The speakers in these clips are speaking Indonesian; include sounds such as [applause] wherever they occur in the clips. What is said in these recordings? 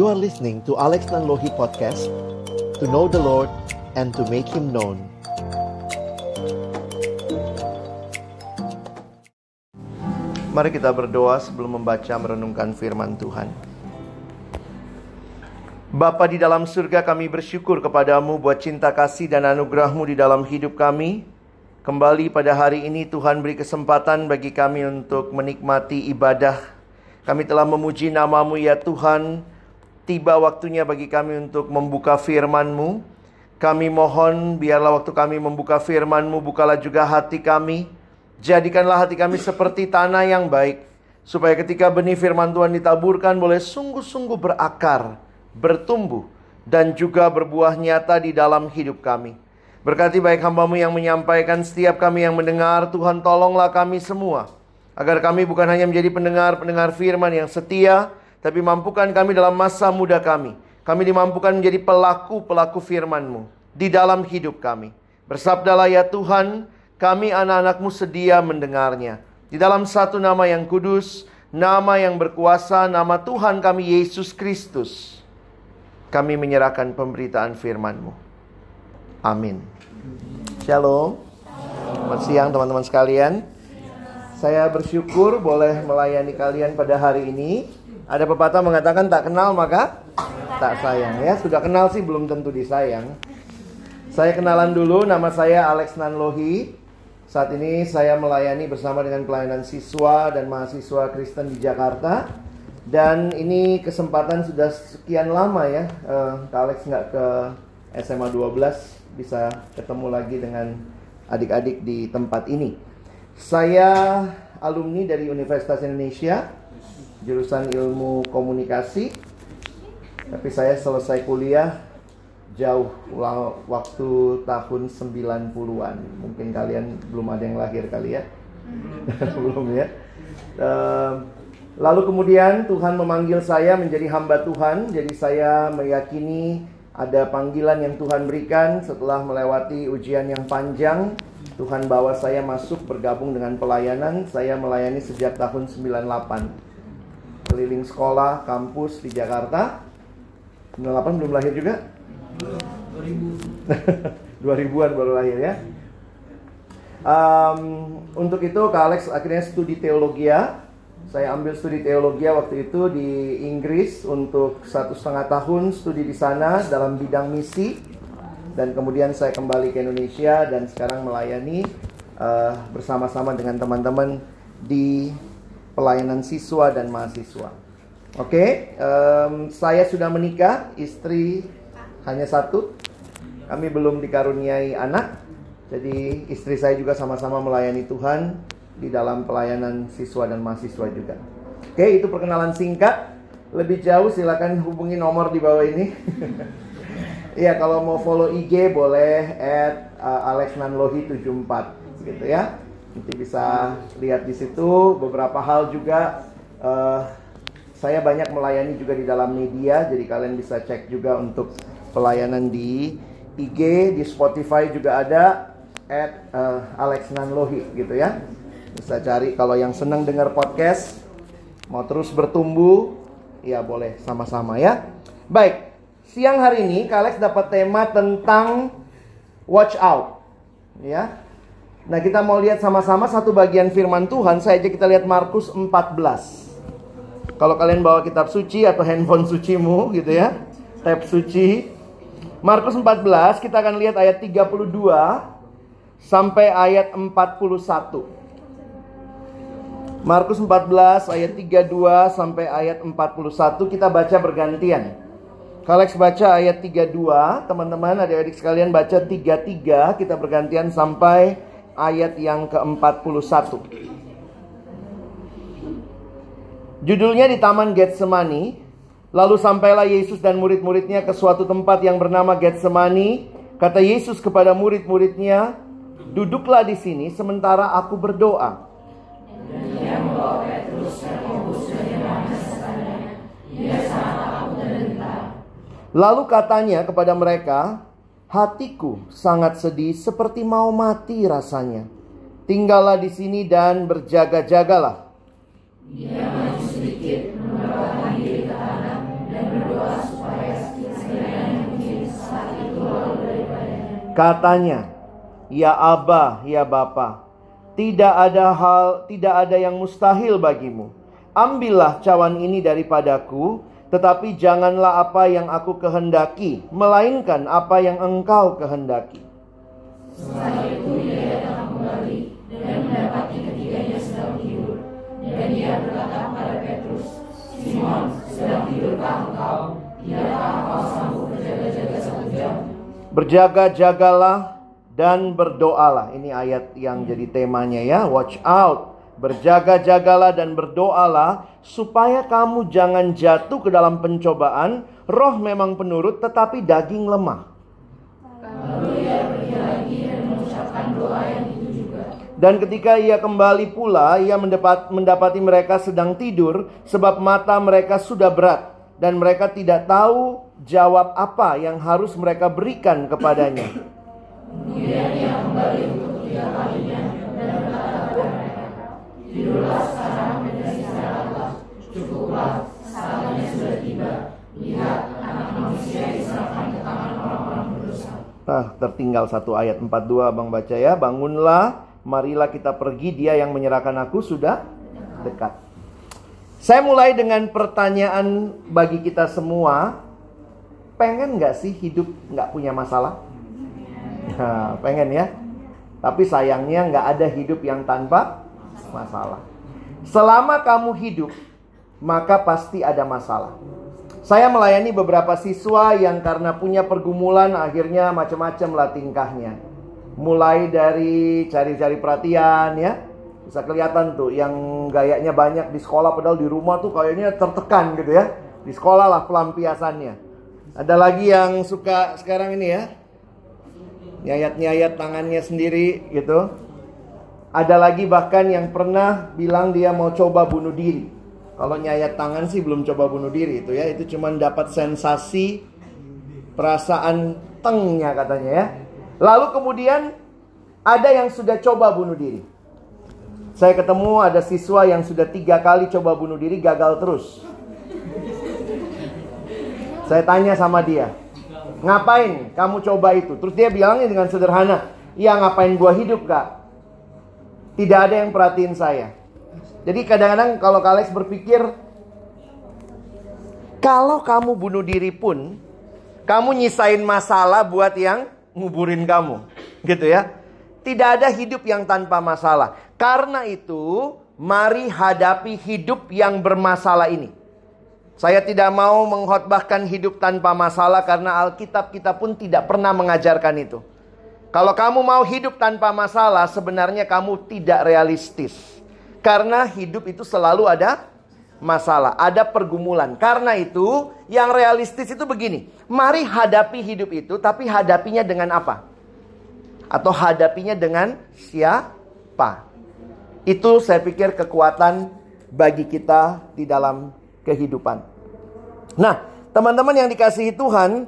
You are listening to Alex Nanlohi Podcast To know the Lord and to make Him known Mari kita berdoa sebelum membaca merenungkan firman Tuhan Bapa di dalam surga kami bersyukur kepadamu buat cinta kasih dan anugerahmu di dalam hidup kami Kembali pada hari ini Tuhan beri kesempatan bagi kami untuk menikmati ibadah. Kami telah memuji namamu ya Tuhan. Tiba waktunya bagi kami untuk membuka firman-Mu. Kami mohon biarlah waktu kami membuka firman-Mu bukalah juga hati kami. Jadikanlah hati kami seperti tanah yang baik. Supaya ketika benih firman Tuhan ditaburkan boleh sungguh-sungguh berakar, bertumbuh, dan juga berbuah nyata di dalam hidup kami. Berkati baik hambamu yang menyampaikan setiap kami yang mendengar Tuhan tolonglah kami semua Agar kami bukan hanya menjadi pendengar-pendengar firman yang setia Tapi mampukan kami dalam masa muda kami Kami dimampukan menjadi pelaku-pelaku firmanmu Di dalam hidup kami Bersabdalah ya Tuhan Kami anak-anakmu sedia mendengarnya Di dalam satu nama yang kudus Nama yang berkuasa Nama Tuhan kami Yesus Kristus Kami menyerahkan pemberitaan firmanmu Amin. Shalom. Selamat siang teman-teman sekalian. Saya bersyukur boleh melayani kalian pada hari ini. Ada pepatah mengatakan tak kenal maka tak sayang ya. Sudah kenal sih belum tentu disayang. Saya kenalan dulu, nama saya Alex Nanlohi. Saat ini saya melayani bersama dengan pelayanan siswa dan mahasiswa Kristen di Jakarta. Dan ini kesempatan sudah sekian lama ya, uh, Alex nggak ke SMA 12 bisa ketemu lagi dengan adik-adik di tempat ini. Saya alumni dari Universitas Indonesia, jurusan ilmu komunikasi. Tapi saya selesai kuliah jauh waktu tahun 90-an. Mungkin kalian belum ada yang lahir kali ya. [laughs] belum ya. Lalu kemudian Tuhan memanggil saya menjadi hamba Tuhan, jadi saya meyakini ada panggilan yang Tuhan berikan setelah melewati ujian yang panjang. Tuhan bawa saya masuk bergabung dengan pelayanan. Saya melayani sejak tahun 98. Keliling sekolah, kampus di Jakarta. 98 belum lahir juga? 2000. 2000-an [laughs] baru lahir ya. Um, untuk itu Kak Alex akhirnya studi teologi ya saya ambil studi teologi waktu itu di Inggris untuk satu setengah tahun studi di sana dalam bidang misi dan kemudian saya kembali ke Indonesia dan sekarang melayani uh, bersama-sama dengan teman-teman di pelayanan siswa dan mahasiswa. Oke, okay, um, saya sudah menikah, istri hanya satu, kami belum dikaruniai anak, jadi istri saya juga sama-sama melayani Tuhan di dalam pelayanan siswa dan mahasiswa juga. Oke, itu perkenalan singkat. Lebih jauh silakan hubungi nomor di bawah ini. [laughs] Iya, kalau mau follow IG boleh at uh, alexnanlohi74 gitu ya. Nanti bisa lihat di situ beberapa hal juga uh, saya banyak melayani juga di dalam media, jadi kalian bisa cek juga untuk pelayanan di IG, di Spotify juga ada at uh, Alex Nanlohi gitu ya. Bisa cari kalau yang senang dengar podcast, mau terus bertumbuh, ya boleh sama-sama ya. Baik, siang hari ini Kalex dapat tema tentang watch out. Ya. Nah, kita mau lihat sama-sama satu bagian firman Tuhan. Saya aja kita lihat Markus 14. Kalau kalian bawa kitab suci atau handphone sucimu gitu ya, tab suci. Markus 14 kita akan lihat ayat 32 sampai ayat 41. Markus 14 ayat 32 sampai ayat 41 kita baca bergantian. Kalex baca ayat 32, teman-teman adik-adik sekalian baca 33, kita bergantian sampai ayat yang ke-41. Judulnya di Taman Getsemani, lalu sampailah Yesus dan murid-muridnya ke suatu tempat yang bernama Getsemani. Kata Yesus kepada murid-muridnya, "Duduklah di sini sementara aku berdoa." Lalu katanya kepada mereka, Hatiku sangat sedih seperti mau mati rasanya. Tinggallah di sini dan berjaga-jagalah. Katanya, Ya Abah, ya Bapa, tidak ada hal, tidak ada yang mustahil bagimu. Ambillah cawan ini daripadaku tetapi janganlah apa yang aku kehendaki, melainkan apa yang engkau kehendaki." Setelah itu dia datang kembali dan mendapati ketiganya sedang tidur. Dan dia berkata kepada Petrus, Simon, sedang tidurkah engkau? Tidakkah engkau sanggup berjaga-jaga satu jam? Berjaga-jagalah dan berdoalah. Ini ayat yang jadi temanya ya. Watch out. Berjaga-jagalah dan berdoalah supaya kamu jangan jatuh ke dalam pencobaan. Roh memang penurut tetapi daging lemah. Dan. Dan ketika ia kembali pula, ia mendapat, mendapati mereka sedang tidur, sebab mata mereka sudah berat, dan mereka tidak tahu jawab apa yang harus mereka berikan kepadanya. Kemudian ia kembali untuk ketiga kalinya dan berkata kepada mereka, Sekarang dan cukuplah, saatnya sudah tiba. Lihat, anak manusia diserahkan ke tangan orang-orang berdosa. Nah, tertinggal satu ayat 42 Abang baca ya. Bangunlah, marilah kita pergi, dia yang menyerahkan aku sudah dekat. Saya mulai dengan pertanyaan bagi kita semua. Pengen nggak sih hidup nggak punya masalah? Nah, pengen ya. Tapi sayangnya nggak ada hidup yang tanpa masalah. Selama kamu hidup, maka pasti ada masalah. Saya melayani beberapa siswa yang karena punya pergumulan akhirnya macam-macam lah tingkahnya. Mulai dari cari-cari perhatian ya. Bisa kelihatan tuh yang gayanya banyak di sekolah padahal di rumah tuh kayaknya tertekan gitu ya. Di sekolah lah pelampiasannya. Ada lagi yang suka sekarang ini ya. Nyayat-nyayat tangannya sendiri gitu. Ada lagi bahkan yang pernah bilang dia mau coba bunuh diri. Kalau nyayat tangan sih belum coba bunuh diri itu ya. Itu cuma dapat sensasi perasaan tengnya katanya ya. Lalu kemudian ada yang sudah coba bunuh diri. Saya ketemu ada siswa yang sudah tiga kali coba bunuh diri gagal terus. Saya tanya sama dia, ngapain kamu coba itu? Terus dia bilangnya dengan sederhana, ya ngapain gua hidup kak? Tidak ada yang perhatiin saya. Jadi kadang-kadang kalau Kalex berpikir, kalau kamu bunuh diri pun, kamu nyisain masalah buat yang nguburin kamu. Gitu ya. Tidak ada hidup yang tanpa masalah. Karena itu, mari hadapi hidup yang bermasalah ini. Saya tidak mau mengkhotbahkan hidup tanpa masalah karena Alkitab kita pun tidak pernah mengajarkan itu. Kalau kamu mau hidup tanpa masalah, sebenarnya kamu tidak realistis. Karena hidup itu selalu ada masalah, ada pergumulan. Karena itu, yang realistis itu begini. Mari hadapi hidup itu, tapi hadapinya dengan apa? Atau hadapinya dengan siapa? Itu saya pikir kekuatan bagi kita di dalam kehidupan. Nah, teman-teman yang dikasihi Tuhan,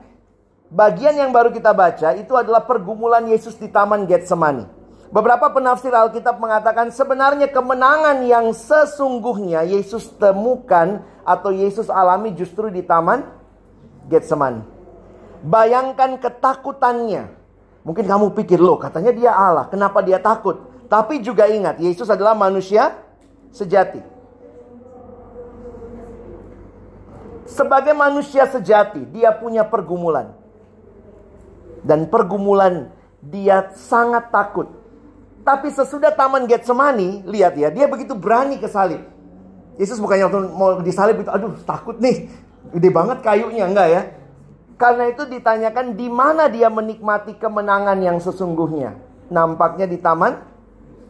bagian yang baru kita baca itu adalah pergumulan Yesus di Taman Getsemani. Beberapa penafsir Alkitab mengatakan sebenarnya kemenangan yang sesungguhnya Yesus temukan atau Yesus alami justru di Taman Getsemani. Bayangkan ketakutannya. Mungkin kamu pikir, loh katanya dia Allah, kenapa dia takut? Tapi juga ingat, Yesus adalah manusia sejati. Sebagai manusia sejati, dia punya pergumulan. Dan pergumulan dia sangat takut. Tapi sesudah taman Getsemani, lihat ya, dia begitu berani ke salib. Yesus bukannya waktu mau disalib itu, aduh takut nih, gede banget kayunya, enggak ya? Karena itu ditanyakan di mana dia menikmati kemenangan yang sesungguhnya. Nampaknya di taman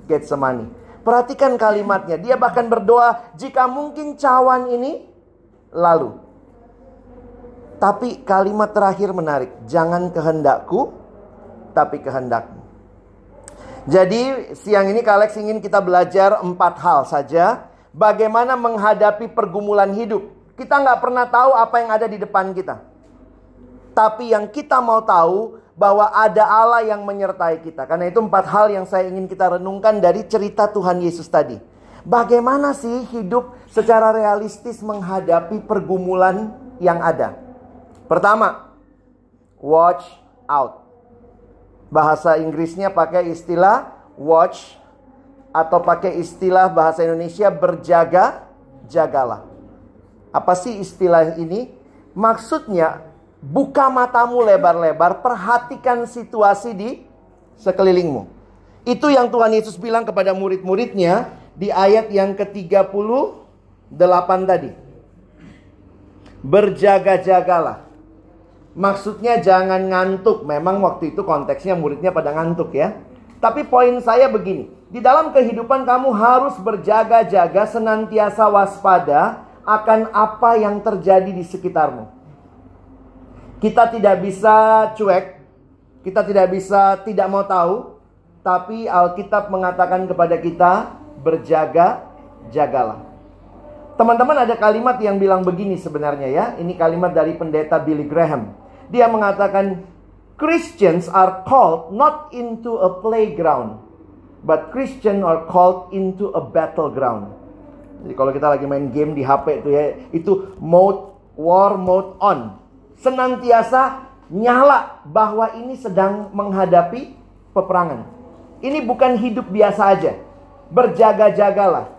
Getsemani. Perhatikan kalimatnya, dia bahkan berdoa, jika mungkin cawan ini lalu. Tapi kalimat terakhir menarik, jangan kehendakku, tapi kehendakmu. Jadi siang ini Kalex ingin kita belajar empat hal saja. Bagaimana menghadapi pergumulan hidup. Kita nggak pernah tahu apa yang ada di depan kita. Tapi yang kita mau tahu bahwa ada Allah yang menyertai kita. Karena itu empat hal yang saya ingin kita renungkan dari cerita Tuhan Yesus tadi. Bagaimana sih hidup secara realistis menghadapi pergumulan yang ada? Pertama, watch out. Bahasa Inggrisnya pakai istilah watch atau pakai istilah bahasa Indonesia berjaga, jagalah. Apa sih istilah ini? Maksudnya buka matamu lebar-lebar, perhatikan situasi di sekelilingmu. Itu yang Tuhan Yesus bilang kepada murid-muridnya di ayat yang ke-38 tadi. Berjaga-jagalah. Maksudnya jangan ngantuk. Memang waktu itu konteksnya muridnya pada ngantuk ya. Tapi poin saya begini. Di dalam kehidupan kamu harus berjaga-jaga senantiasa waspada akan apa yang terjadi di sekitarmu. Kita tidak bisa cuek, kita tidak bisa tidak mau tahu, tapi Alkitab mengatakan kepada kita berjaga, jagalah. Teman-teman ada kalimat yang bilang begini sebenarnya ya. Ini kalimat dari pendeta Billy Graham. Dia mengatakan Christians are called not into a playground, but Christian are called into a battleground. Jadi kalau kita lagi main game di HP itu ya, itu mode war mode on. Senantiasa nyala bahwa ini sedang menghadapi peperangan. Ini bukan hidup biasa aja. Berjaga-jagalah.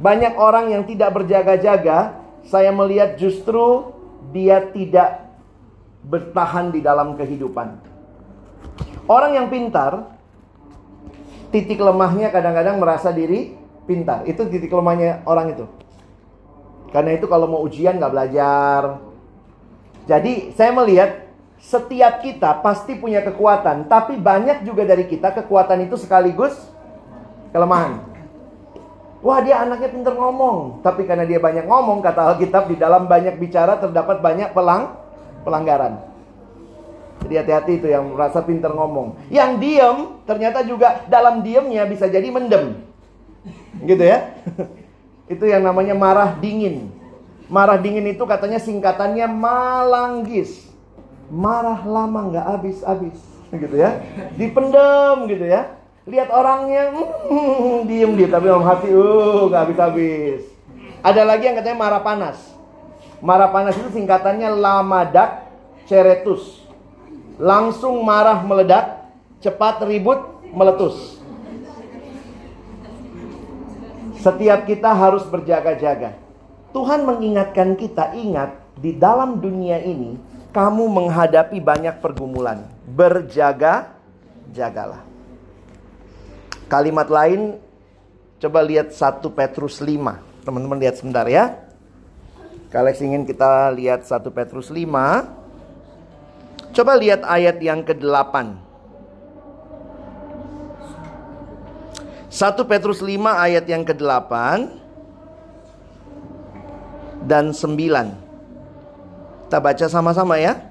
Banyak orang yang tidak berjaga-jaga, saya melihat justru dia tidak bertahan di dalam kehidupan. Orang yang pintar, titik lemahnya kadang-kadang merasa diri pintar. Itu titik lemahnya orang itu. Karena itu kalau mau ujian nggak belajar. Jadi saya melihat setiap kita pasti punya kekuatan, tapi banyak juga dari kita kekuatan itu sekaligus kelemahan. Wah dia anaknya pintar ngomong, tapi karena dia banyak ngomong kata Alkitab di dalam banyak bicara terdapat banyak pelang pelanggaran. Jadi hati-hati itu yang merasa pintar ngomong. Yang diem ternyata juga dalam diemnya bisa jadi mendem. Gitu ya. [laughs] itu yang namanya marah dingin. Marah dingin itu katanya singkatannya malanggis. Marah lama nggak habis-habis. Gitu ya. Dipendem gitu ya. Lihat orangnya hmm, diem dia tapi dalam hati uh nggak habis-habis. Ada lagi yang katanya marah panas. Marah panas itu singkatannya lamadak ceretus. Langsung marah meledak, cepat ribut, meletus. Setiap kita harus berjaga-jaga. Tuhan mengingatkan kita, ingat di dalam dunia ini kamu menghadapi banyak pergumulan. Berjaga, jagalah. Kalimat lain coba lihat 1 Petrus 5. Teman-teman lihat sebentar ya. Kalex ingin kita lihat 1 Petrus 5. Coba lihat ayat yang ke-8. 1 Petrus 5 ayat yang ke-8 dan 9. Kita baca sama-sama ya.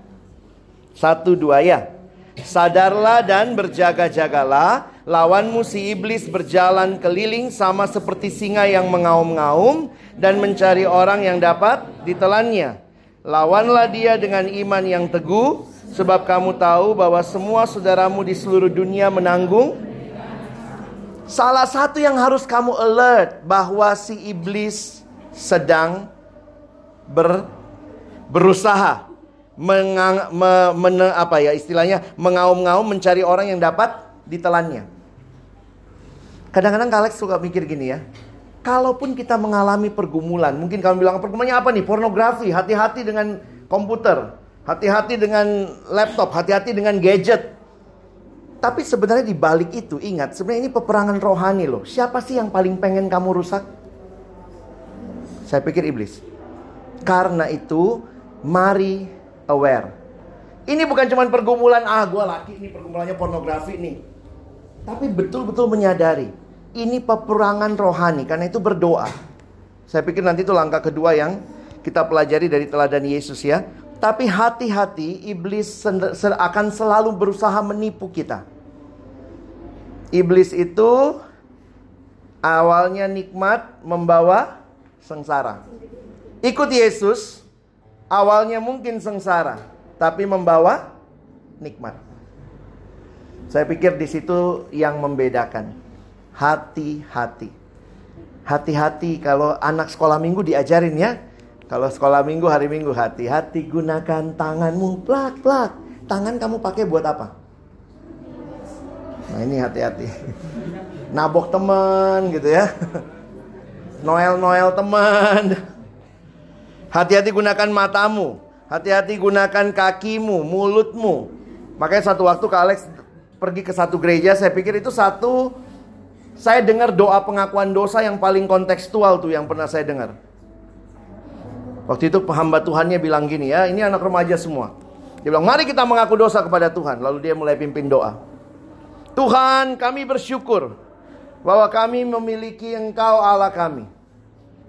Satu dua ya. Sadarlah dan berjaga-jagalah. Lawanmu si iblis berjalan keliling sama seperti singa yang mengaum-ngaum dan mencari orang yang dapat ditelannya. Lawanlah dia dengan iman yang teguh, sebab kamu tahu bahwa semua saudaramu di seluruh dunia menanggung Salah satu yang harus kamu alert bahwa si iblis sedang ber, berusaha mengang, me, mene, apa ya istilahnya mengaum-ngaum mencari orang yang dapat ditelannya. Kadang-kadang Alex suka mikir gini ya. Kalaupun kita mengalami pergumulan, mungkin kamu bilang pergumulannya apa nih? Pornografi, hati-hati dengan komputer, hati-hati dengan laptop, hati-hati dengan gadget. Tapi sebenarnya di balik itu ingat, sebenarnya ini peperangan rohani loh. Siapa sih yang paling pengen kamu rusak? Saya pikir iblis. Karena itu, mari aware. Ini bukan cuma pergumulan, ah gue laki ini pergumulannya pornografi nih. Tapi betul-betul menyadari, ini peperangan rohani, karena itu berdoa. Saya pikir nanti itu langkah kedua yang kita pelajari dari teladan Yesus ya. Tapi hati-hati, iblis akan selalu berusaha menipu kita. Iblis itu awalnya nikmat membawa sengsara. Ikut Yesus, awalnya mungkin sengsara, tapi membawa nikmat. Saya pikir di situ yang membedakan. Hati-hati. Hati-hati kalau anak sekolah minggu diajarin ya. Kalau sekolah minggu hari minggu hati-hati gunakan tanganmu plak plak. Tangan kamu pakai buat apa? Nah ini hati-hati. [laughs] Nabok teman gitu ya. [laughs] Noel-noel teman. Hati-hati gunakan matamu. Hati-hati gunakan kakimu, mulutmu. Makanya satu waktu Kak Alex pergi ke satu gereja, saya pikir itu satu saya dengar doa pengakuan dosa yang paling kontekstual tuh yang pernah saya dengar. Waktu itu hamba Tuhannya bilang gini ya, ini anak remaja semua. Dia bilang, mari kita mengaku dosa kepada Tuhan. Lalu dia mulai pimpin doa. Tuhan kami bersyukur bahwa kami memiliki engkau Allah kami.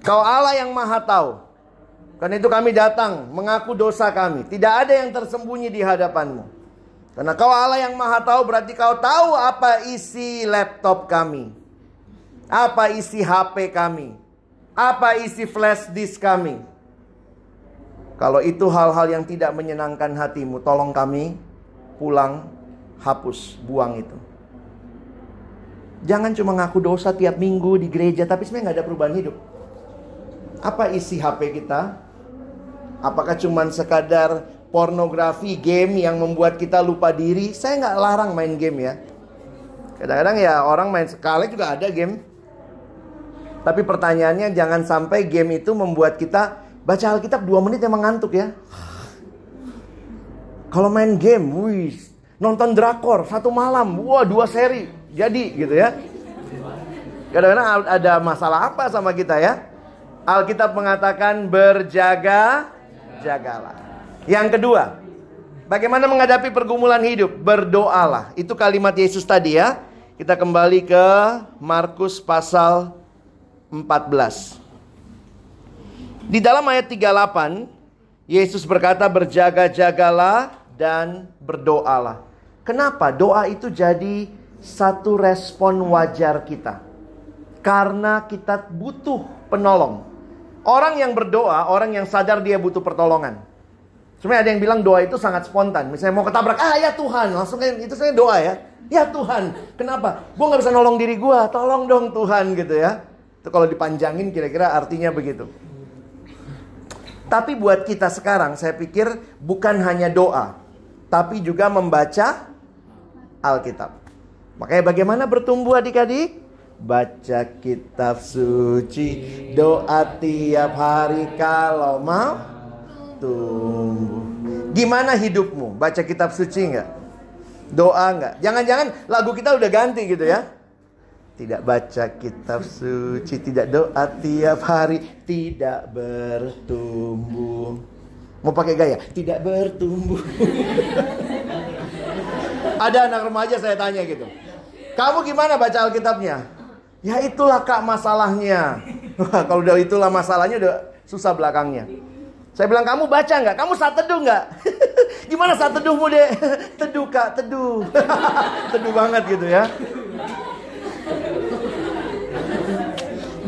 Kau Allah yang maha tahu. Karena itu kami datang mengaku dosa kami. Tidak ada yang tersembunyi di hadapanmu. Karena kau Allah yang maha tahu berarti kau tahu apa isi laptop kami. Apa isi HP kami. Apa isi flash disk kami. Kalau itu hal-hal yang tidak menyenangkan hatimu, tolong kami pulang, hapus, buang itu. Jangan cuma ngaku dosa tiap minggu di gereja, tapi sebenarnya nggak ada perubahan hidup. Apa isi HP kita? Apakah cuma sekadar pornografi, game yang membuat kita lupa diri? Saya nggak larang main game ya. Kadang-kadang ya orang main sekali juga ada game. Tapi pertanyaannya jangan sampai game itu membuat kita Baca Alkitab dua menit emang ngantuk ya. Kalau main game, wih, nonton drakor satu malam, wah dua seri, jadi gitu ya. Kadang-kadang ada masalah apa sama kita ya? Alkitab mengatakan berjaga, jagalah. Yang kedua, bagaimana menghadapi pergumulan hidup? Berdoalah. Itu kalimat Yesus tadi ya. Kita kembali ke Markus pasal 14. Di dalam ayat 38, Yesus berkata berjaga-jagalah dan berdoalah. Kenapa? Doa itu jadi satu respon wajar kita. Karena kita butuh penolong. Orang yang berdoa, orang yang sadar dia butuh pertolongan. Sebenarnya ada yang bilang doa itu sangat spontan. Misalnya mau ketabrak, ah ya Tuhan, langsung itu saya doa ya. Ya Tuhan, kenapa? Gue gak bisa nolong diri gue, tolong dong Tuhan gitu ya. Itu kalau dipanjangin kira-kira artinya begitu. Tapi buat kita sekarang saya pikir bukan hanya doa, tapi juga membaca Alkitab. Makanya bagaimana bertumbuh adik-adik? Baca kitab suci, doa tiap hari kalau mau tumbuh. Gimana hidupmu? Baca kitab suci enggak? Doa enggak? Jangan-jangan lagu kita udah ganti gitu ya? tidak baca kitab suci, tidak doa tiap hari, tidak bertumbuh. Mau pakai gaya? Tidak bertumbuh. [laughs] Ada anak remaja saya tanya gitu. Kamu gimana baca Alkitabnya? Ya itulah kak masalahnya. [laughs] Kalau udah itulah masalahnya udah susah belakangnya. Saya bilang kamu baca nggak? Kamu saat teduh nggak? [laughs] Gimana saat teduhmu deh? [laughs] teduh kak, teduh. [laughs] teduh banget gitu ya.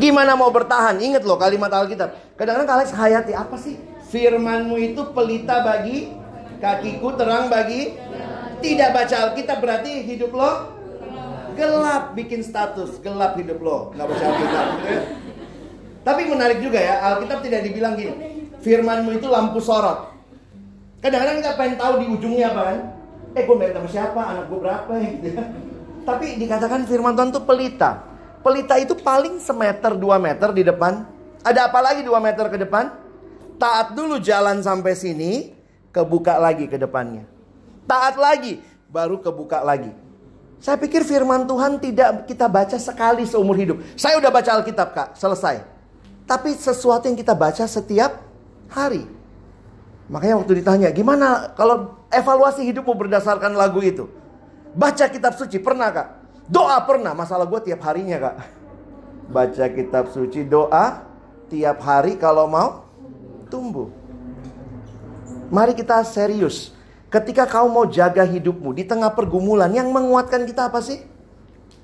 Gimana mau bertahan? Ingat loh kalimat Alkitab. Kadang-kadang kalian hayati apa sih? Firmanmu itu pelita bagi kakiku, terang bagi tidak baca Alkitab berarti hidup lo gelap bikin status, gelap hidup lo, nggak baca Alkitab. Tapi menarik juga ya, Alkitab tidak dibilang gini. Firmanmu itu lampu sorot. Kadang-kadang kita pengen tahu di ujungnya apa kan? Eh gue sama siapa, anak gue berapa [laughs] gitu. Tapi dikatakan firman Tuhan itu pelita. Pelita itu paling semeter dua meter di depan. Ada apa lagi dua meter ke depan? Taat dulu jalan sampai sini, kebuka lagi ke depannya. Taat lagi, baru kebuka lagi. Saya pikir firman Tuhan tidak kita baca sekali seumur hidup. Saya udah baca Alkitab kak, selesai. Tapi sesuatu yang kita baca setiap hari. Makanya waktu ditanya, gimana kalau evaluasi hidupmu berdasarkan lagu itu? Baca kitab suci, pernah kak? Doa pernah, masalah gue tiap harinya kak. Baca kitab suci, doa tiap hari kalau mau tumbuh. Mari kita serius. Ketika kau mau jaga hidupmu di tengah pergumulan, yang menguatkan kita apa sih?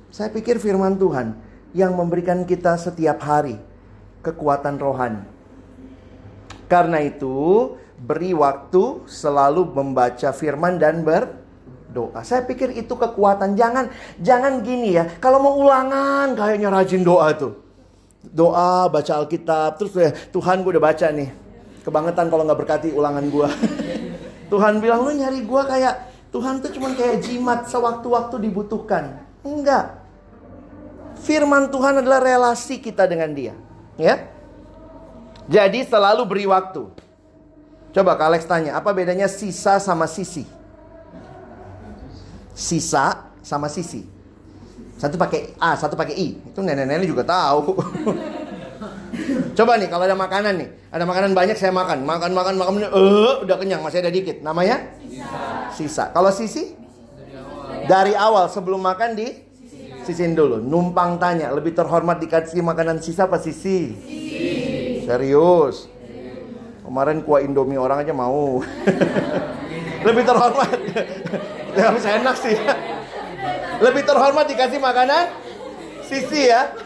Saya pikir firman Tuhan yang memberikan kita setiap hari kekuatan rohani. Karena itu, beri waktu selalu membaca firman dan ber doa. Saya pikir itu kekuatan. Jangan jangan gini ya. Kalau mau ulangan kayaknya rajin doa tuh. Doa, baca Alkitab, terus ya, Tuhan gue udah baca nih. Kebangetan kalau nggak berkati ulangan gue. [laughs] Tuhan bilang lu nyari gue kayak Tuhan tuh cuma kayak jimat sewaktu-waktu dibutuhkan. Enggak. Firman Tuhan adalah relasi kita dengan dia. Ya. Jadi selalu beri waktu. Coba Kak Alex tanya, apa bedanya sisa sama sisi? Sisa sama sisi. Satu pakai A, satu pakai I. Itu nenek-nenek juga tahu. [laughs] Coba nih kalau ada makanan nih, ada makanan banyak saya makan, makan makan makan, eh uh, udah kenyang masih ada dikit. Namanya sisa. Sisa. Kalau sisi? Dari awal sebelum makan di sisin dulu. Numpang tanya, lebih terhormat dikasih makanan sisa apa sisi? Sisi. Serius. Kemarin kuah Indomie orang aja mau. [laughs] lebih terhormat. [laughs] ya saya enak sih. [laughs] lebih terhormat dikasih makanan sisi ya.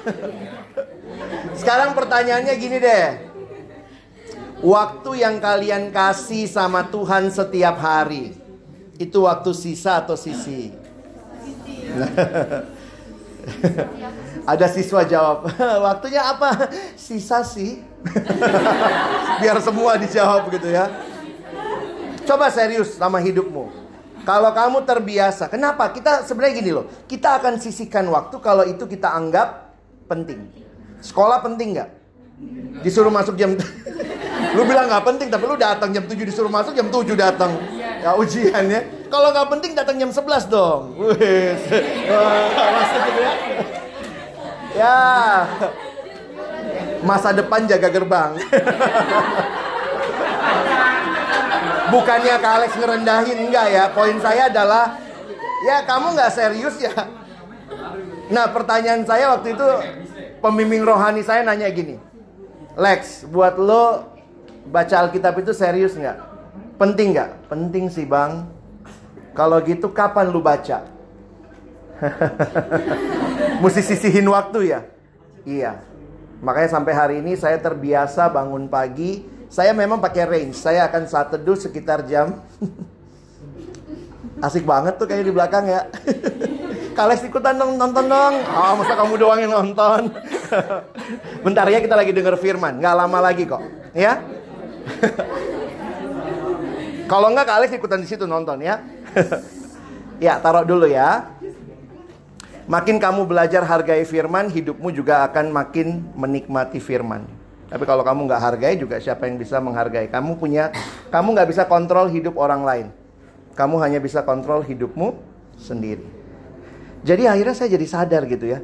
Sekarang pertanyaannya gini deh. Waktu yang kalian kasih sama Tuhan setiap hari itu waktu sisa atau sisi? Ada siswa jawab, waktunya apa? Sisa sih. [laughs] Biar semua dijawab gitu ya. Coba serius sama hidupmu. Kalau kamu terbiasa, kenapa? Kita sebenarnya gini loh, kita akan sisihkan waktu kalau itu kita anggap penting. Sekolah penting nggak? Disuruh masuk jam [laughs] Lu bilang nggak penting tapi lu datang jam 7 disuruh masuk jam 7 datang. Ya ujian ya. Kalau nggak penting datang jam 11 dong. [laughs] Masuk gitu ya. Ya. Masa depan jaga gerbang. Bukannya Kak Alex ngerendahin enggak ya. Poin saya adalah ya kamu nggak serius ya. Nah pertanyaan saya waktu itu pembimbing rohani saya nanya gini. Lex, buat lo baca Alkitab itu serius nggak? Penting nggak? Penting sih bang. Kalau gitu kapan lu baca? [laughs] Mesti sisihin waktu ya? Iya. Makanya sampai hari ini saya terbiasa bangun pagi. Saya memang pakai range. Saya akan saat teduh sekitar jam. [laughs] Asik banget tuh kayak di belakang ya. [laughs] Kales ikutan dong nonton dong. Oh, masa kamu doang yang nonton? Bentar ya kita lagi denger firman. Nggak lama lagi kok. Ya. Kalau nggak Kales ikutan di situ nonton ya. ya, taruh dulu ya. Makin kamu belajar hargai firman, hidupmu juga akan makin menikmati firman. Tapi kalau kamu nggak hargai juga siapa yang bisa menghargai? Kamu punya, kamu nggak bisa kontrol hidup orang lain. Kamu hanya bisa kontrol hidupmu sendiri. Jadi akhirnya saya jadi sadar gitu ya.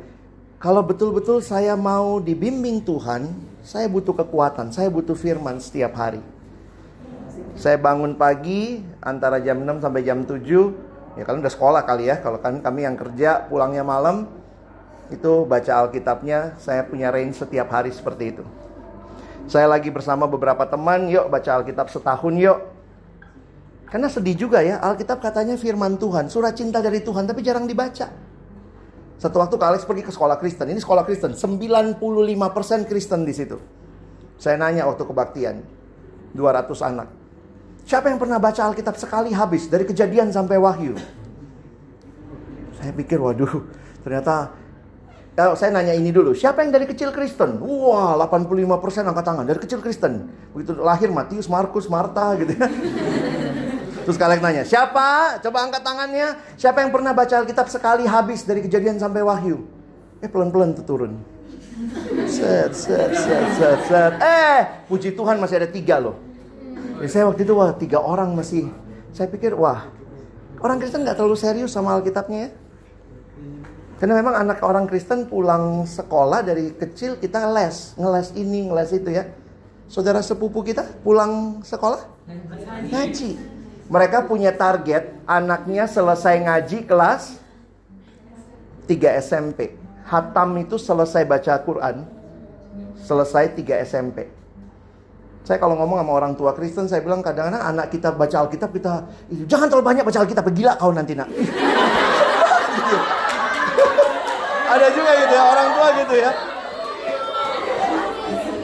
Kalau betul-betul saya mau dibimbing Tuhan, saya butuh kekuatan, saya butuh firman setiap hari. Saya bangun pagi antara jam 6 sampai jam 7, ya kalian udah sekolah kali ya. Kalau kan kami yang kerja pulangnya malam, itu baca Alkitabnya, saya punya range setiap hari seperti itu. Saya lagi bersama beberapa teman, yuk baca Alkitab setahun yuk. Karena sedih juga ya, Alkitab katanya firman Tuhan, surat cinta dari Tuhan, tapi jarang dibaca. Satu waktu Kak pergi ke sekolah Kristen. Ini sekolah Kristen, 95% Kristen di situ. Saya nanya waktu kebaktian, 200 anak. Siapa yang pernah baca Alkitab sekali habis dari kejadian sampai wahyu? Saya pikir, waduh, ternyata Ya, saya nanya ini dulu, siapa yang dari kecil Kristen? Wah, 85% angkat tangan dari kecil Kristen. Begitu lahir Matius, Markus, Marta gitu ya. [laughs] Terus kalian nanya, siapa? Coba angkat tangannya. Siapa yang pernah baca Alkitab sekali habis dari kejadian sampai wahyu? Eh pelan-pelan tuh turun. Set, set, set, set, set. Eh, puji Tuhan masih ada tiga loh. Ya, saya waktu itu wah tiga orang masih. Saya pikir wah orang Kristen nggak terlalu serius sama Alkitabnya ya. Karena memang anak orang Kristen pulang sekolah dari kecil kita les, ngeles ini, ngeles itu ya. Saudara sepupu kita pulang sekolah ngaji. Mereka punya target anaknya selesai ngaji kelas 3 SMP. Hatam itu selesai baca Quran, selesai 3 SMP. Saya kalau ngomong sama orang tua Kristen, saya bilang kadang-kadang anak kita baca Alkitab, kita jangan terlalu banyak baca Alkitab, gila kau nanti nak. [laughs] Ada juga gitu ya, orang tua gitu ya.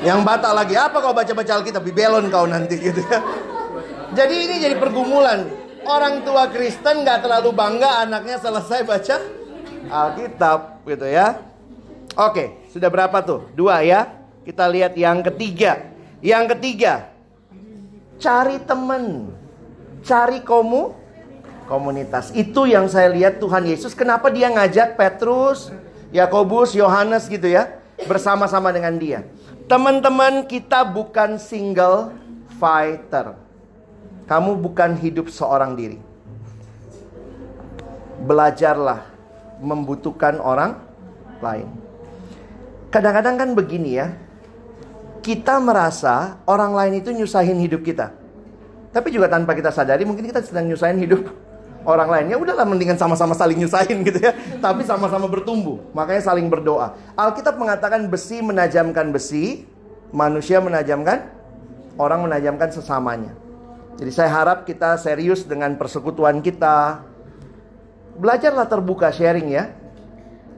Yang batal lagi, apa kau baca-baca Alkitab, belon kau nanti gitu ya. Jadi ini jadi pergumulan. Orang tua Kristen nggak terlalu bangga anaknya selesai baca Alkitab gitu ya. Oke, sudah berapa tuh? Dua ya. Kita lihat yang ketiga. Yang ketiga, cari temen, cari komu, komunitas. Itu yang saya lihat Tuhan Yesus kenapa dia ngajak Petrus, Yakobus, Yohanes gitu ya, bersama-sama dengan dia. Teman-teman, kita bukan single fighter. Kamu bukan hidup seorang diri. Belajarlah membutuhkan orang lain. Kadang-kadang kan begini ya. Kita merasa orang lain itu nyusahin hidup kita. Tapi juga tanpa kita sadari mungkin kita sedang nyusahin hidup orang lain. Ya udahlah mendingan sama-sama saling nyusahin gitu ya. Tapi sama-sama bertumbuh. Makanya saling berdoa. Alkitab mengatakan besi menajamkan besi, manusia menajamkan, orang menajamkan sesamanya. Jadi saya harap kita serius dengan persekutuan kita. Belajarlah terbuka sharing ya.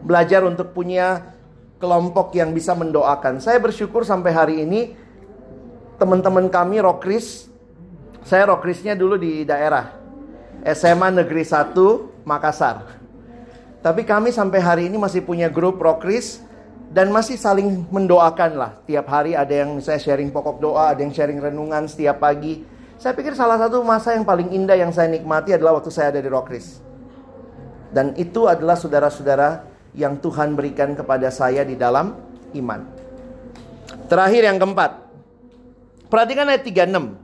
Belajar untuk punya kelompok yang bisa mendoakan. Saya bersyukur sampai hari ini teman-teman kami Rokris saya rokrisnya dulu di daerah SMA Negeri 1 Makassar. Tapi kami sampai hari ini masih punya grup rokris dan masih saling mendoakan lah. Tiap hari ada yang misalnya sharing pokok doa, ada yang sharing renungan setiap pagi. Saya pikir salah satu masa yang paling indah yang saya nikmati adalah waktu saya ada di Rokris. Dan itu adalah saudara-saudara yang Tuhan berikan kepada saya di dalam iman. Terakhir yang keempat. Perhatikan ayat 36.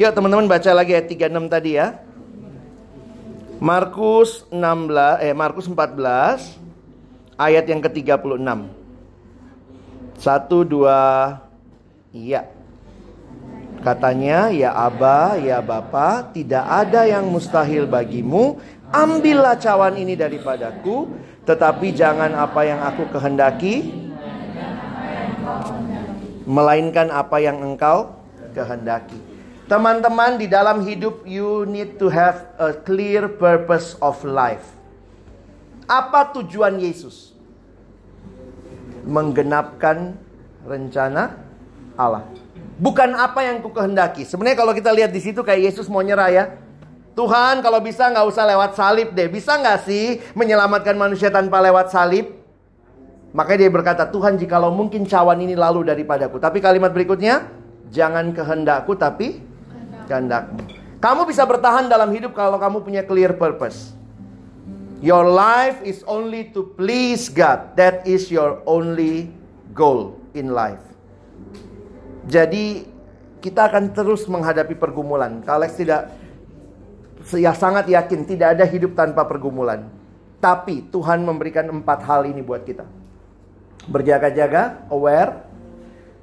Yuk teman-teman baca lagi ayat 36 tadi ya. Markus 16 eh Markus 14 ayat yang ke-36. 1 2 Iya. Katanya, "Ya Aba, ya Bapa, tidak ada yang mustahil bagimu. Ambillah cawan ini daripadaku, tetapi jangan apa yang aku kehendaki, melainkan apa yang engkau kehendaki." Teman-teman, di dalam hidup you need to have a clear purpose of life. Apa tujuan Yesus? Menggenapkan rencana Allah. Bukan apa yang ku kehendaki. Sebenarnya kalau kita lihat di situ kayak Yesus mau nyerah ya. Tuhan kalau bisa nggak usah lewat salib deh. Bisa nggak sih menyelamatkan manusia tanpa lewat salib? Makanya dia berkata, Tuhan jikalau mungkin cawan ini lalu daripadaku. Tapi kalimat berikutnya, jangan kehendakku tapi kehendakmu. Kamu bisa bertahan dalam hidup kalau kamu punya clear purpose. Your life is only to please God. That is your only goal in life. Jadi kita akan terus menghadapi pergumulan. Kalex tidak ya sangat yakin tidak ada hidup tanpa pergumulan. Tapi Tuhan memberikan empat hal ini buat kita. Berjaga-jaga, aware,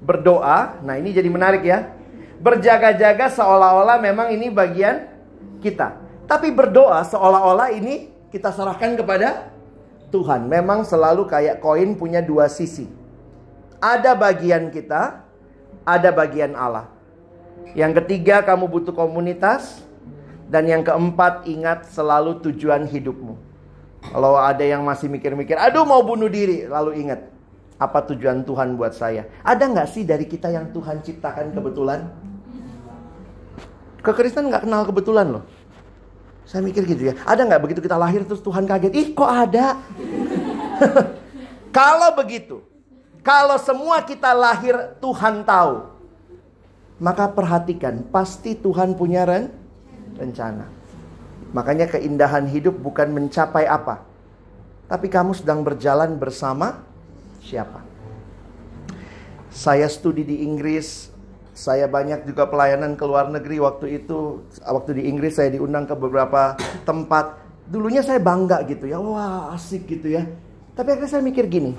berdoa. Nah ini jadi menarik ya berjaga-jaga seolah-olah memang ini bagian kita. Tapi berdoa seolah-olah ini kita serahkan kepada Tuhan. Memang selalu kayak koin punya dua sisi. Ada bagian kita, ada bagian Allah. Yang ketiga kamu butuh komunitas. Dan yang keempat ingat selalu tujuan hidupmu. Kalau ada yang masih mikir-mikir, aduh mau bunuh diri. Lalu ingat, apa tujuan Tuhan buat saya? Ada nggak sih dari kita yang Tuhan ciptakan kebetulan? Kekristenan nggak kenal kebetulan loh. Saya mikir gitu ya. Ada nggak begitu kita lahir terus Tuhan kaget? Ih kok ada? [laughs] kalau begitu, kalau semua kita lahir Tuhan tahu, maka perhatikan pasti Tuhan punya ren rencana. Makanya keindahan hidup bukan mencapai apa, tapi kamu sedang berjalan bersama siapa. Saya studi di Inggris saya banyak juga pelayanan ke luar negeri waktu itu. Waktu di Inggris saya diundang ke beberapa tempat. Dulunya saya bangga gitu ya. Wah asik gitu ya. Tapi akhirnya saya mikir gini.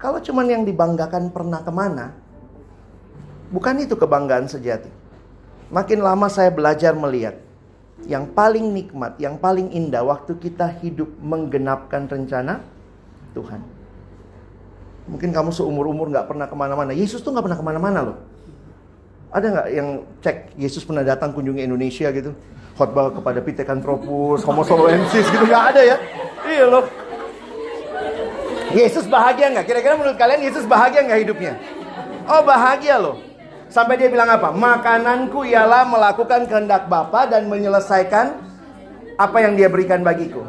Kalau cuman yang dibanggakan pernah ke mana. Bukan itu kebanggaan sejati. Makin lama saya belajar melihat. Yang paling nikmat, yang paling indah waktu kita hidup menggenapkan rencana Tuhan. Mungkin kamu seumur-umur gak pernah ke mana-mana. Yesus tuh gak pernah ke mana-mana loh. Ada nggak yang cek Yesus pernah datang kunjungi Indonesia gitu? Khotbah kepada Pithecanthropus, Homo soloensis gitu nggak ada ya? Iya loh. Yesus bahagia nggak? Kira-kira menurut kalian Yesus bahagia nggak hidupnya? Oh bahagia loh. Sampai dia bilang apa? Makananku ialah melakukan kehendak Bapa dan menyelesaikan apa yang dia berikan bagiku.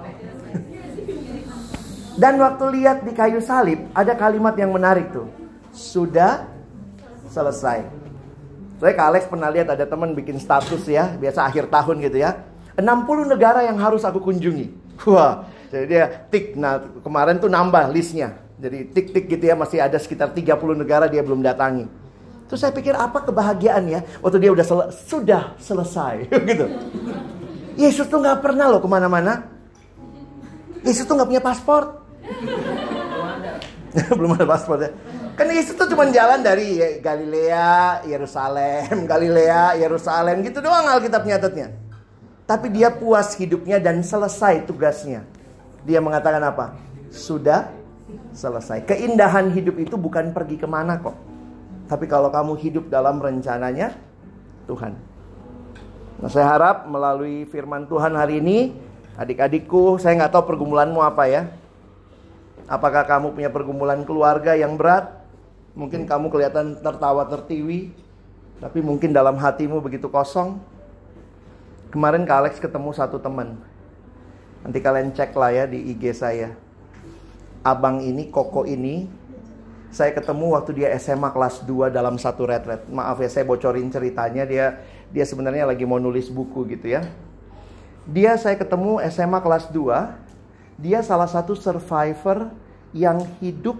Dan waktu lihat di kayu salib ada kalimat yang menarik tuh. Sudah selesai. Saya Kak Alex pernah lihat ada teman bikin status ya, biasa akhir tahun gitu ya. 60 negara yang harus aku kunjungi. Wah, jadi dia tik. Nah, kemarin tuh nambah listnya. Jadi tik-tik gitu ya, masih ada sekitar 30 negara dia belum datangi. Terus saya pikir apa kebahagiaan ya, waktu dia udah sel sudah selesai [laughs] gitu. Yesus tuh nggak pernah loh ke mana-mana. Yesus tuh nggak punya paspor. [laughs] belum ada paspor ya. Kan Yesus tuh cuma jalan dari Galilea, Yerusalem, [laughs] Galilea, Yerusalem gitu doang Alkitab nyatetnya. Tapi dia puas hidupnya dan selesai tugasnya. Dia mengatakan apa? Sudah selesai. Keindahan hidup itu bukan pergi ke mana kok. Tapi kalau kamu hidup dalam rencananya Tuhan. Nah saya harap melalui firman Tuhan hari ini, adik-adikku, saya nggak tahu pergumulanmu apa ya. Apakah kamu punya pergumulan keluarga yang berat? Mungkin kamu kelihatan tertawa tertiwi, tapi mungkin dalam hatimu begitu kosong. Kemarin Kak Alex ketemu satu teman. Nanti kalian cek lah ya di IG saya. Abang ini, Koko ini, saya ketemu waktu dia SMA kelas 2 dalam satu retret. Maaf ya saya bocorin ceritanya dia dia sebenarnya lagi mau nulis buku gitu ya. Dia saya ketemu SMA kelas 2. Dia salah satu survivor yang hidup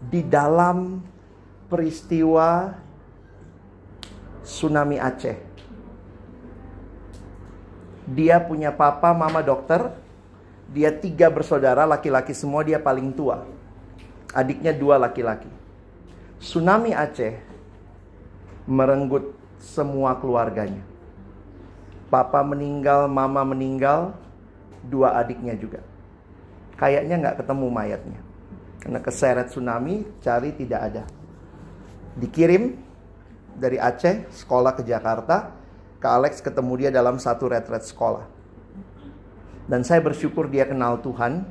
di dalam peristiwa tsunami Aceh. Dia punya papa, mama dokter. Dia tiga bersaudara, laki-laki semua. Dia paling tua. Adiknya dua laki-laki. Tsunami Aceh merenggut semua keluarganya. Papa meninggal, mama meninggal, dua adiknya juga. Kayaknya nggak ketemu mayatnya. Karena keseret tsunami, cari tidak ada dikirim dari Aceh sekolah ke Jakarta. ke Alex ketemu dia dalam satu retret sekolah. Dan saya bersyukur dia kenal Tuhan.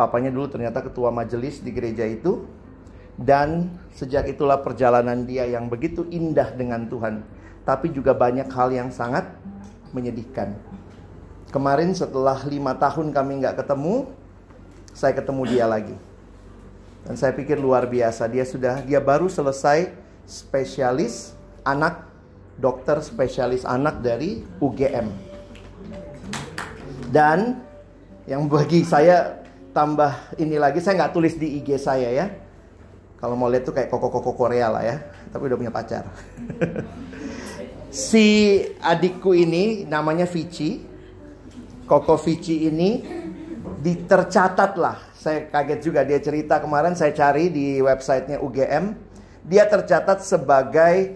Papanya dulu ternyata ketua majelis di gereja itu. Dan sejak itulah perjalanan dia yang begitu indah dengan Tuhan. Tapi juga banyak hal yang sangat menyedihkan. Kemarin setelah lima tahun kami nggak ketemu, saya ketemu dia lagi. Dan saya pikir luar biasa. Dia sudah dia baru selesai spesialis anak dokter spesialis anak dari UGM. Dan yang bagi saya tambah ini lagi saya nggak tulis di IG saya ya. Kalau mau lihat tuh kayak koko-koko Korea lah ya, tapi udah punya pacar. si adikku ini namanya Vici. Koko Vici ini ditercatat lah saya kaget juga dia cerita kemarin saya cari di websitenya UGM. Dia tercatat sebagai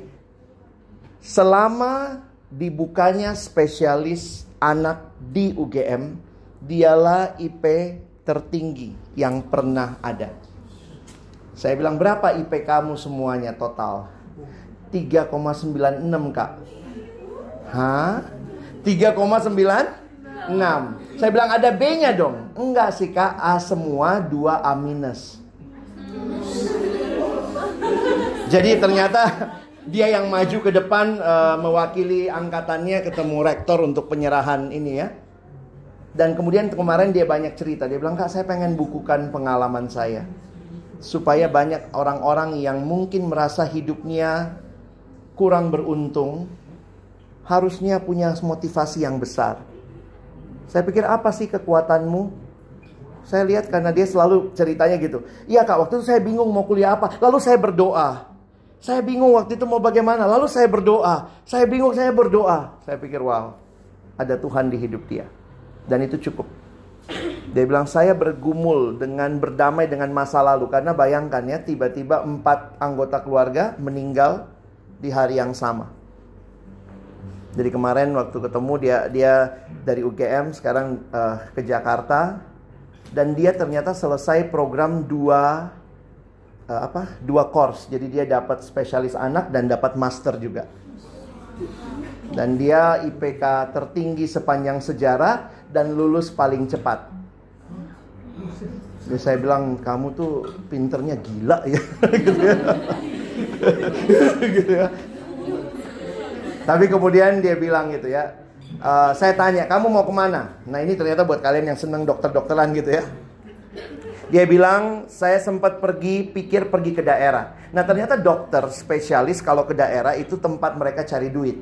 selama dibukanya spesialis anak di UGM, dialah IP tertinggi yang pernah ada. Saya bilang berapa IP kamu semuanya total? 3,96 kak. Hah? 3,9? 6. Saya bilang ada B-nya dong. Enggak sih kak, A semua, 2 A minus. Jadi ternyata [laughs] dia yang maju ke depan uh, mewakili angkatannya ketemu rektor untuk penyerahan ini ya. Dan kemudian kemarin dia banyak cerita. Dia bilang, Kak saya pengen bukukan pengalaman saya. Supaya banyak orang-orang yang mungkin merasa hidupnya kurang beruntung. Harusnya punya motivasi yang besar. Saya pikir apa sih kekuatanmu? Saya lihat karena dia selalu ceritanya gitu. Iya kak, waktu itu saya bingung mau kuliah apa. Lalu saya berdoa. Saya bingung waktu itu mau bagaimana. Lalu saya berdoa. Saya bingung, saya berdoa. Saya pikir wow, ada Tuhan di hidup dia. Dan itu cukup. Dia bilang saya bergumul dengan berdamai dengan masa lalu. Karena bayangkan ya, tiba-tiba empat anggota keluarga meninggal di hari yang sama. Jadi kemarin waktu ketemu dia dia dari UGM sekarang uh, ke Jakarta dan dia ternyata selesai program dua uh, apa dua course. Jadi dia dapat spesialis anak dan dapat master juga. Dan dia IPK tertinggi sepanjang sejarah dan lulus paling cepat. Jadi saya bilang kamu tuh pinternya gila ya, [laughs] gitu ya. gitu ya. Tapi kemudian dia bilang gitu ya, uh, saya tanya kamu mau ke mana? Nah ini ternyata buat kalian yang seneng dokter-dokteran gitu ya. Dia bilang saya sempat pergi pikir pergi ke daerah. Nah ternyata dokter spesialis kalau ke daerah itu tempat mereka cari duit.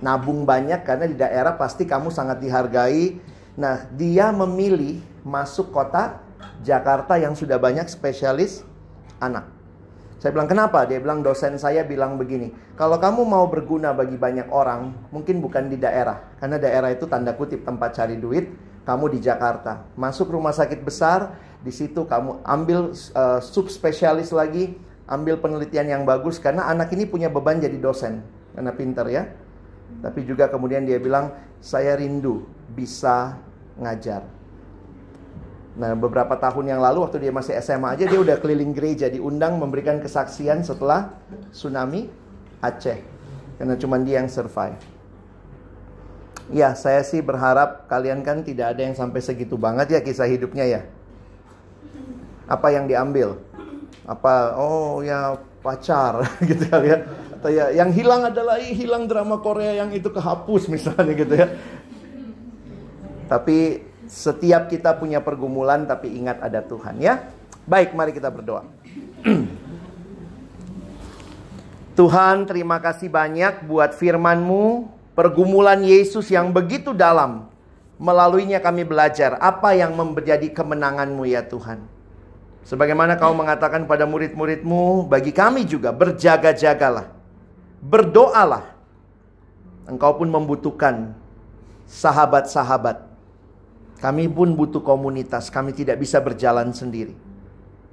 Nabung banyak karena di daerah pasti kamu sangat dihargai. Nah, dia memilih masuk kota Jakarta yang sudah banyak spesialis anak. Saya bilang kenapa? Dia bilang dosen saya bilang begini, kalau kamu mau berguna bagi banyak orang, mungkin bukan di daerah, karena daerah itu tanda kutip tempat cari duit. Kamu di Jakarta, masuk rumah sakit besar, di situ kamu ambil uh, subspesialis lagi, ambil penelitian yang bagus, karena anak ini punya beban jadi dosen, karena pinter ya. Tapi juga kemudian dia bilang, saya rindu bisa ngajar. Nah, beberapa tahun yang lalu waktu dia masih SMA aja dia udah keliling gereja diundang memberikan kesaksian setelah tsunami Aceh. Karena cuma dia yang survive. Ya, saya sih berharap kalian kan tidak ada yang sampai segitu banget ya kisah hidupnya ya. Apa yang diambil? Apa oh ya pacar [laughs] gitu kali ya. Ya yang hilang adalah hilang drama Korea yang itu kehapus [laughs] misalnya gitu ya. Tapi setiap kita punya pergumulan tapi ingat ada Tuhan ya. Baik, mari kita berdoa. [clears throat] Tuhan, terima kasih banyak buat firman-Mu, pergumulan Yesus yang begitu dalam. Melaluinya kami belajar apa yang menjadi kemenangan-Mu ya Tuhan. Sebagaimana kau mengatakan pada murid-muridmu, bagi kami juga berjaga-jagalah. Berdoalah. Engkau pun membutuhkan sahabat-sahabat kami pun butuh komunitas, kami tidak bisa berjalan sendiri.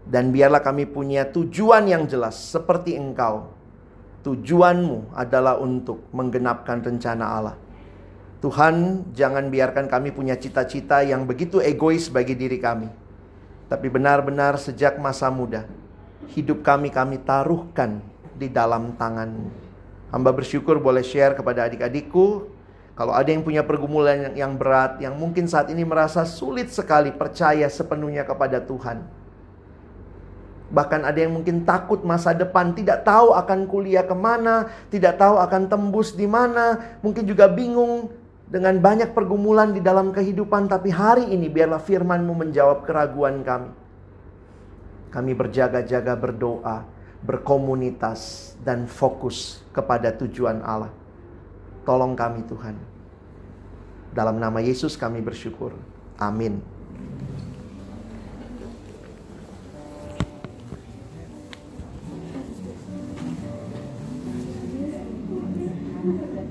Dan biarlah kami punya tujuan yang jelas seperti engkau. Tujuanmu adalah untuk menggenapkan rencana Allah. Tuhan, jangan biarkan kami punya cita-cita yang begitu egois bagi diri kami. Tapi benar-benar sejak masa muda, hidup kami kami taruhkan di dalam tanganmu. Hamba bersyukur boleh share kepada adik-adikku kalau ada yang punya pergumulan yang, berat, yang mungkin saat ini merasa sulit sekali percaya sepenuhnya kepada Tuhan. Bahkan ada yang mungkin takut masa depan, tidak tahu akan kuliah ke mana, tidak tahu akan tembus di mana, mungkin juga bingung dengan banyak pergumulan di dalam kehidupan. Tapi hari ini biarlah firmanmu menjawab keraguan kami. Kami berjaga-jaga berdoa, berkomunitas dan fokus kepada tujuan Allah. Tolong kami Tuhan. Dalam nama Yesus kami bersyukur. Amin.